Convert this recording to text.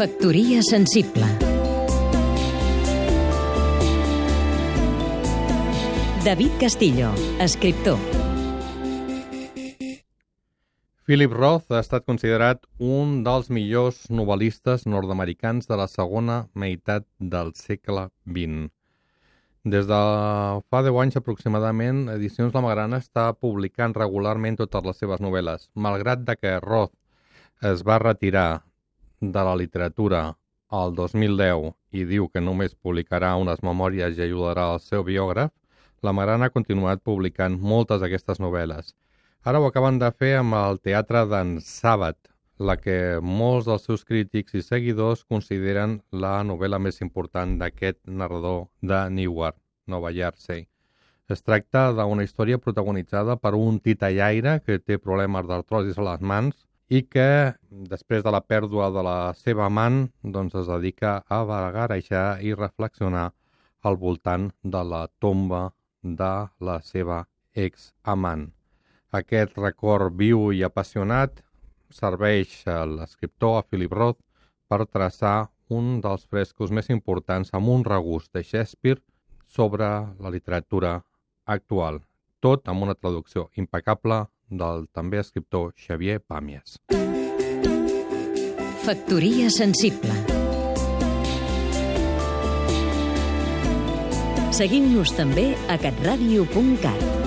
Factoria sensible David Castillo, escriptor Philip Roth ha estat considerat un dels millors novel·listes nord-americans de la segona meitat del segle XX. Des de fa 10 anys aproximadament, Edicions La Magrana està publicant regularment totes les seves novel·les. Malgrat de que Roth es va retirar de la literatura al 2010 i diu que només publicarà unes memòries i ajudarà al seu biògraf, La Magrana ha continuat publicant moltes d'aquestes novel·les. Ara ho acaben de fer amb el teatre d'en Sàbat, la que molts dels seus crítics i seguidors consideren la novel·la més important d'aquest narrador de Newark, Nova Jersey. Es tracta d'una història protagonitzada per un titellaire que té problemes d'artrosis a les mans i que, després de la pèrdua de la seva amant, doncs es dedica a vagarejar i reflexionar al voltant de la tomba de la seva ex-amant. Aquest record viu i apassionat serveix a l'escriptor, a Philip Roth, per traçar un dels frescos més importants amb un regust de Shakespeare sobre la literatura actual, tot amb una traducció impecable del també escriptor Xavier Pàmies. Factoria sensible Seguim-nos també a catradio.cat